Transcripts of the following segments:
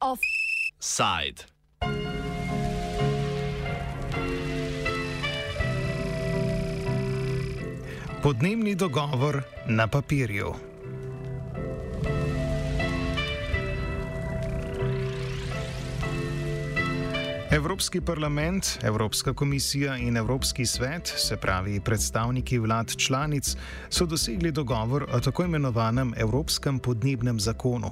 Offside. Podnebni dogovor na papirju. Evropski parlament, Evropska komisija in Evropski svet, se pravi predstavniki vlad članic, so dosegli dogovor o tako imenovanem Evropskem podnebnem zakonu.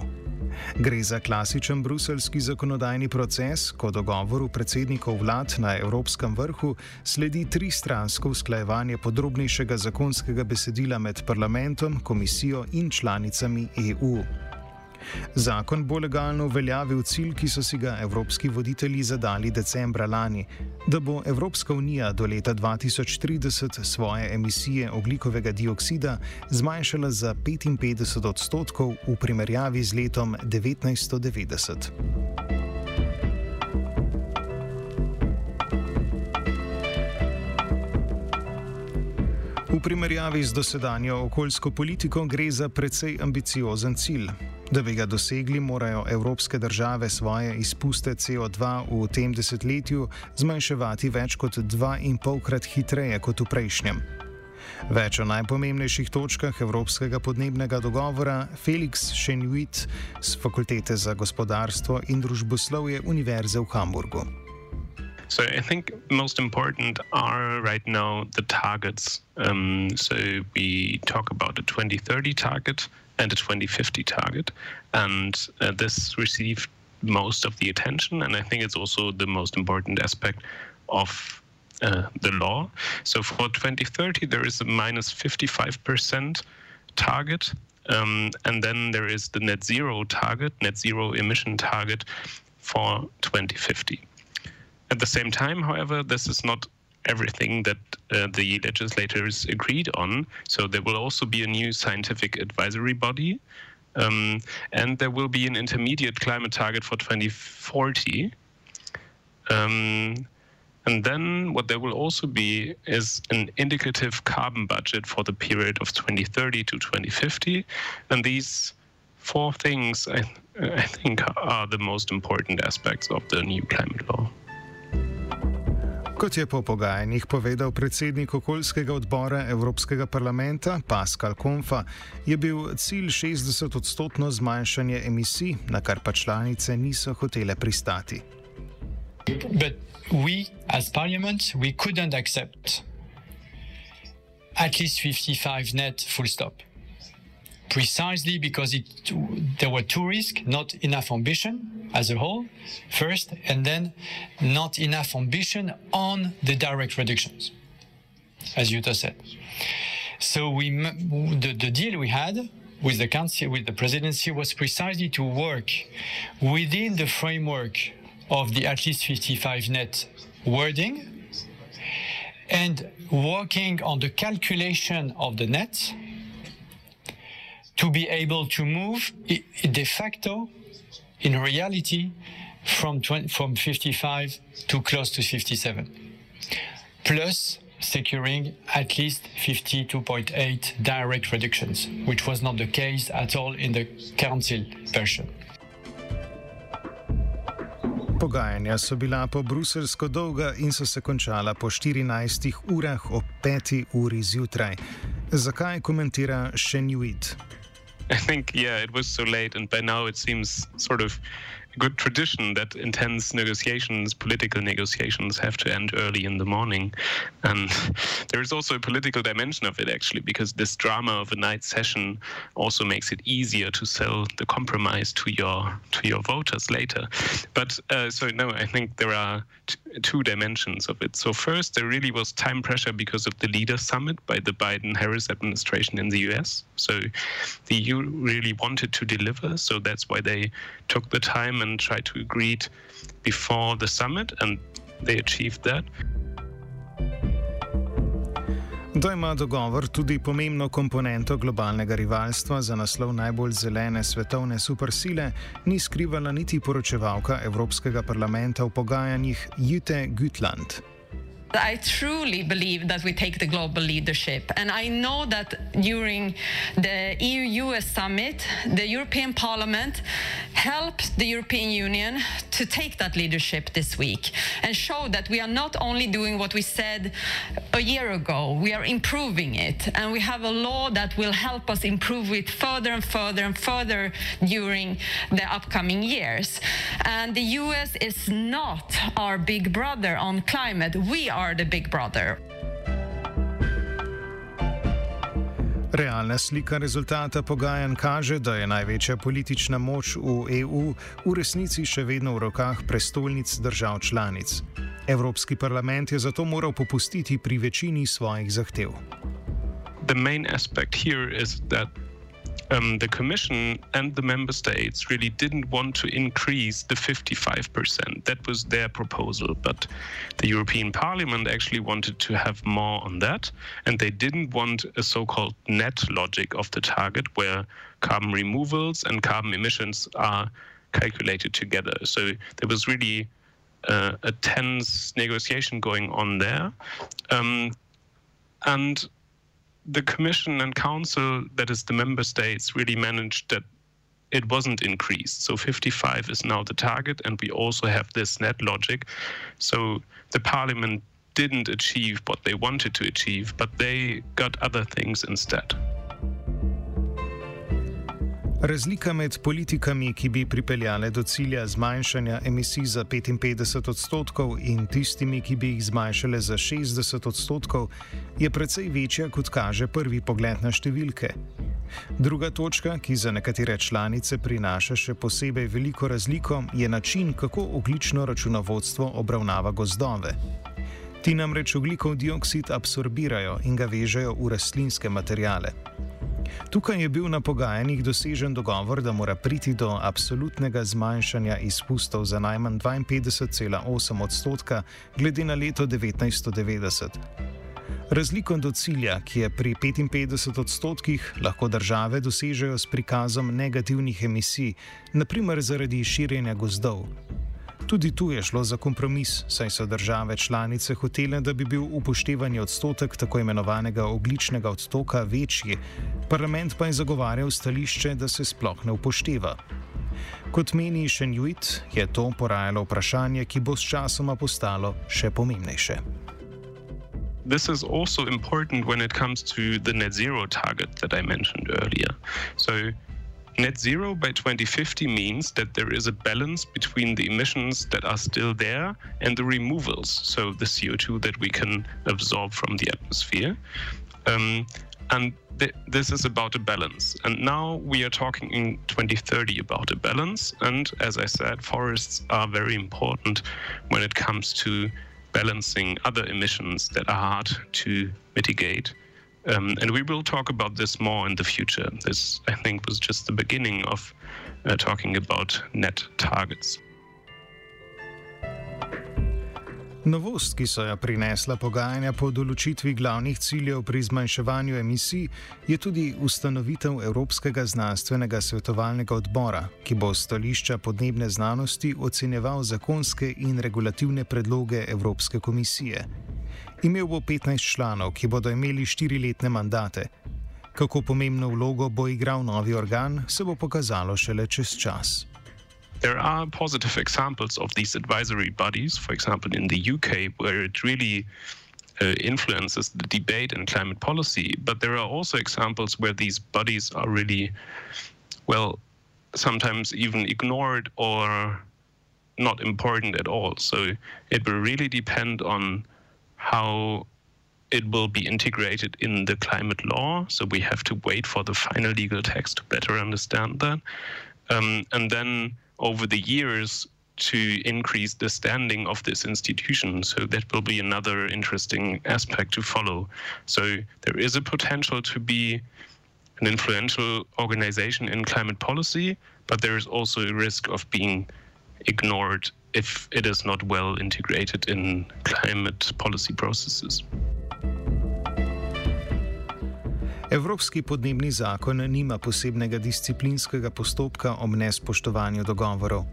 Gre za klasičen bruselski zakonodajni proces, ko dogovoru predsednikov vlad na Evropskem vrhu sledi tristransko usklajevanje podrobnejšega zakonskega besedila med parlamentom, komisijo in članicami EU. Zakon bo legalno uveljavil cilj, ki so si ga evropski voditelji zadali decembra lani, da bo Evropska unija do leta 2030 svoje emisije oglikovega dioksida zmanjšala za 55 odstotkov v primerjavi z letom 1990. V primerjavi z dosedanjo okoljsko politiko gre za precej ambiciozen cilj. Da bi ga dosegli, morajo evropske države svoje izpuste CO2 v tem desetletju zmanjševati več kot dva in polkrat hitreje kot v prejšnjem. Več o najpomembnejših točkah Evropskega podnebnega dogovora Felix Šenjuit z Fakultete za gospodarstvo in družboslovje Univerze v Hamburgu. So I think most important are right now the targets. Um, so we talk about the 2030 target, and a 2050 target. And uh, this received most of the attention, and I think it's also the most important aspect of uh, the law. So for 2030, there is a minus 55% target. Um, and then there is the net zero target, net zero emission target for 2050. At the same time, however, this is not everything that uh, the legislators agreed on. So there will also be a new scientific advisory body, um, and there will be an intermediate climate target for 2040. Um, and then what there will also be is an indicative carbon budget for the period of 2030 to 2050. And these four things, I, I think, are the most important aspects of the new climate law. Kot je po pogajanjih povedal predsednik okoljskega odbora Evropskega parlamenta Pascal Konfa, je bil cilj 60-odstotno zmanjšanje emisij, na kar pa članice niso hotele pristati. But we, as parliament, we couldn't accept at least 55 net full stop. Precisely because it, there were two risks, not enough ambition as a whole, first, and then not enough ambition on the direct reductions, as Jutta said. So we, the, the deal we had with the council, with the presidency, was precisely to work within the framework of the at least 55 net wording and working on the calculation of the net to be able to move de facto, in reality, from 20, from 55 to close to 57, plus securing at least 52.8 direct reductions, which was not the case at all in the council version. Pogajanja so bila po bruselsko dolga in so se končala po 14 urah ob 5 uri zjutraj. Zakaj komentira Shenjuit? I think, yeah, it was so late, and by now it seems sort of a good tradition that intense negotiations, political negotiations, have to end early in the morning. And there is also a political dimension of it, actually, because this drama of a night session also makes it easier to sell the compromise to your to your voters later. But uh, so no, I think there are two dimensions of it. So first, there really was time pressure because of the leader summit by the Biden-Harris administration in the U.S. So the EU really wanted to deliver, so that's why they took the time and tried to agree before the summit, and they achieved that. Da ima dogovor tudi pomembno komponento globalnega rivalstva za naslov najbolj zelene svetovne supersile, ni skrivala niti poročevalka Evropskega parlamenta v pogajanjih Jute Gütland. I truly believe that we take the global leadership. And I know that during the EU US summit, the European Parliament helped the European Union to take that leadership this week and show that we are not only doing what we said a year ago, we are improving it. And we have a law that will help us improve it further and further and further during the upcoming years. And the US is not our big brother on climate. We are are the big brother. Realna slika rezultata pogajanj kaže, da je največja politična moč v EU v resnici še vedno v rokah prestolnic držav članic. Evropski parlament je zato moral popustiti pri večini svojih zahtev. Glavni aspekt tukaj je, da um, the Commission and the member states really didn't want to increase the 55%. That was their proposal. But the European Parliament actually wanted to have more on that. And they didn't want a so called net logic of the target where carbon removals and carbon emissions are calculated together. So there was really uh, a tense negotiation going on there. Um, and the Commission and Council, that is the member states, really managed that it wasn't increased. So 55 is now the target, and we also have this net logic. So the Parliament didn't achieve what they wanted to achieve, but they got other things instead. Razlika med politikami, ki bi pripeljale do cilja zmanjšanja emisij za 55 odstotkov in tistimi, ki bi jih zmanjšale za 60 odstotkov, je precej večja, kot kaže prvi pogled na številke. Druga točka, ki za nekatere članice prinaša še posebej veliko razliko, je način, kako oglično računovodstvo obravnava gozdove. Ti namreč oglikov dioksid absorbirajo in ga vežejo v rastlinske materijale. Tukaj je bil na pogajanjih dosežen dogovor, da mora priti do absolutnega zmanjšanja izpustov za najmanj 52,8 odstotka glede na leto 1990. Razliko do cilja, ki je pri 55 odstotkih, lahko države dosežejo s prikazom negativnih emisij, naprimer zaradi širjenja gozdov. Tudi tu je šlo za kompromis, saj so države članice hotele, da bi bil upoštevani odstotek tako imenovanega ogličnega odtoka večji, parlament pa je zagovarjal stališče, da se sploh ne upošteva. Kot meni Šenjuit, je to porajalo vprašanje, ki bo s časoma postalo še pomembnejše. This is also important when it comes to the net zero target that I mentioned earlier. So, Net zero by 2050 means that there is a balance between the emissions that are still there and the removals, so the CO2 that we can absorb from the atmosphere. Um, and th this is about a balance. And now we are talking in 2030 about a balance. And as I said, forests are very important when it comes to balancing other emissions that are hard to mitigate. Um, and we will talk about this more in the future. This, I think, was just the beginning of uh, talking about net targets. Novost, ki so jo prinesla pogajanja po določitvi glavnih ciljev pri zmanjševanju emisij, je tudi ustanovitev Evropskega znanstvenega svetovalnega odbora, ki bo stališča podnebne znanosti ocenjeval zakonske in regulativne predloge Evropske komisije. Imel bo 15 članov, ki bodo imeli štiriletne mandate. Kako pomembno vlogo bo igral novi organ, se bo pokazalo šele čez čas. There are positive examples of these advisory bodies, for example, in the UK, where it really uh, influences the debate in climate policy. But there are also examples where these bodies are really, well, sometimes even ignored or not important at all. So it will really depend on how it will be integrated in the climate law. So we have to wait for the final legal text to better understand that. Um, and then over the years, to increase the standing of this institution. So that will be another interesting aspect to follow. So there is a potential to be an influential organization in climate policy, but there is also a risk of being ignored if it is not well integrated in climate policy processes. Evropski podnebni zakon nima posebnega disciplinskega postopka o nespoštovanju dogovorov.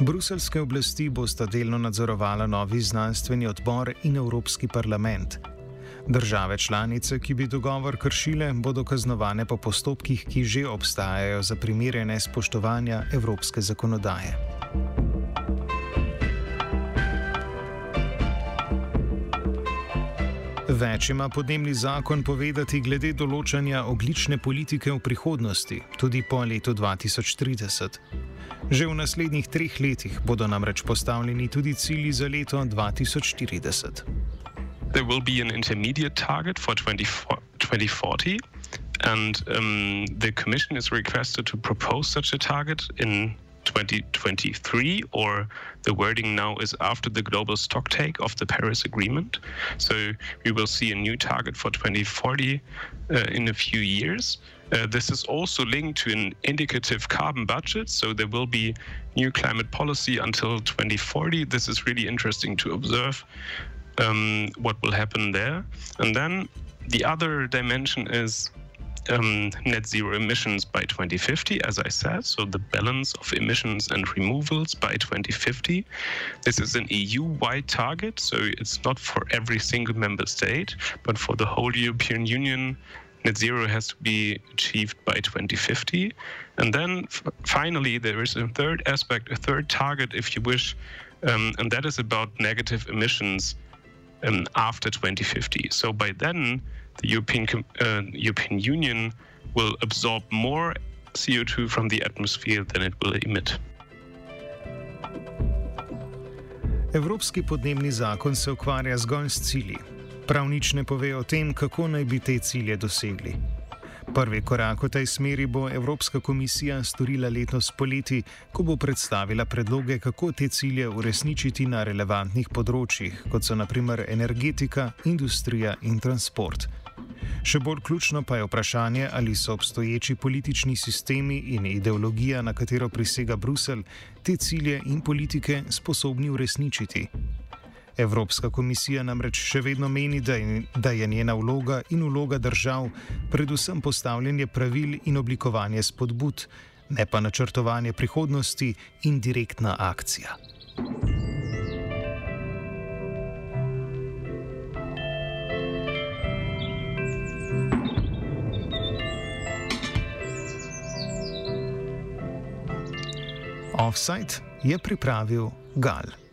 Bruselske oblasti bosta delno nadzorovala novi znanstveni odbor in Evropski parlament. Države članice, ki bi dogovor kršile, bodo kaznovane po postopkih, ki že obstajajo za primere nespoštovanja evropske zakonodaje. Več ima podnebni zakon povedati glede določanja oglične politike v prihodnosti, tudi po letu 2030. Že v naslednjih treh letih bodo namreč postavljeni tudi cilji za leto 2040. There will be an intermediate target for 2040, and um, the Commission is requested to propose such a target in 2023, or the wording now is after the global stocktake of the Paris Agreement. So we will see a new target for 2040 uh, in a few years. Uh, this is also linked to an indicative carbon budget, so there will be new climate policy until 2040. This is really interesting to observe um, what will happen there. And then the other dimension is um, net zero emissions by 2050, as I said, so the balance of emissions and removals by 2050. This is an EU wide target, so it's not for every single member state, but for the whole European Union net zero has to be achieved by 2050. And then finally, there is a third aspect, a third target, if you wish, um, and that is about negative emissions um, after 2050. So by then, the European, uh, European Union will absorb more CO2 from the atmosphere than it will emit. Evropski podnebni zakon se ukvarja zgolj s cilji, prav nič ne pove o tem, kako naj bi te cilje dosegli. Prvi korak v tej smeri bo Evropska komisija storila letos poleti, ko bo predstavila predloge, kako te cilje uresničiti na relevantnih področjih, kot so naprimer energetika, industrija in transport. Še bolj ključno pa je vprašanje, ali so obstoječi politični sistemi in ideologija, na katero prisega Bruselj, te cilje in politike sposobni uresničiti. Evropska komisija namreč še vedno meni, da je, da je njena vloga in vloga držav predvsem postavljanje pravil in oblikovanje spodbud, ne pa načrtovanje prihodnosti in direktna akcija. Offside je pripravil Gal.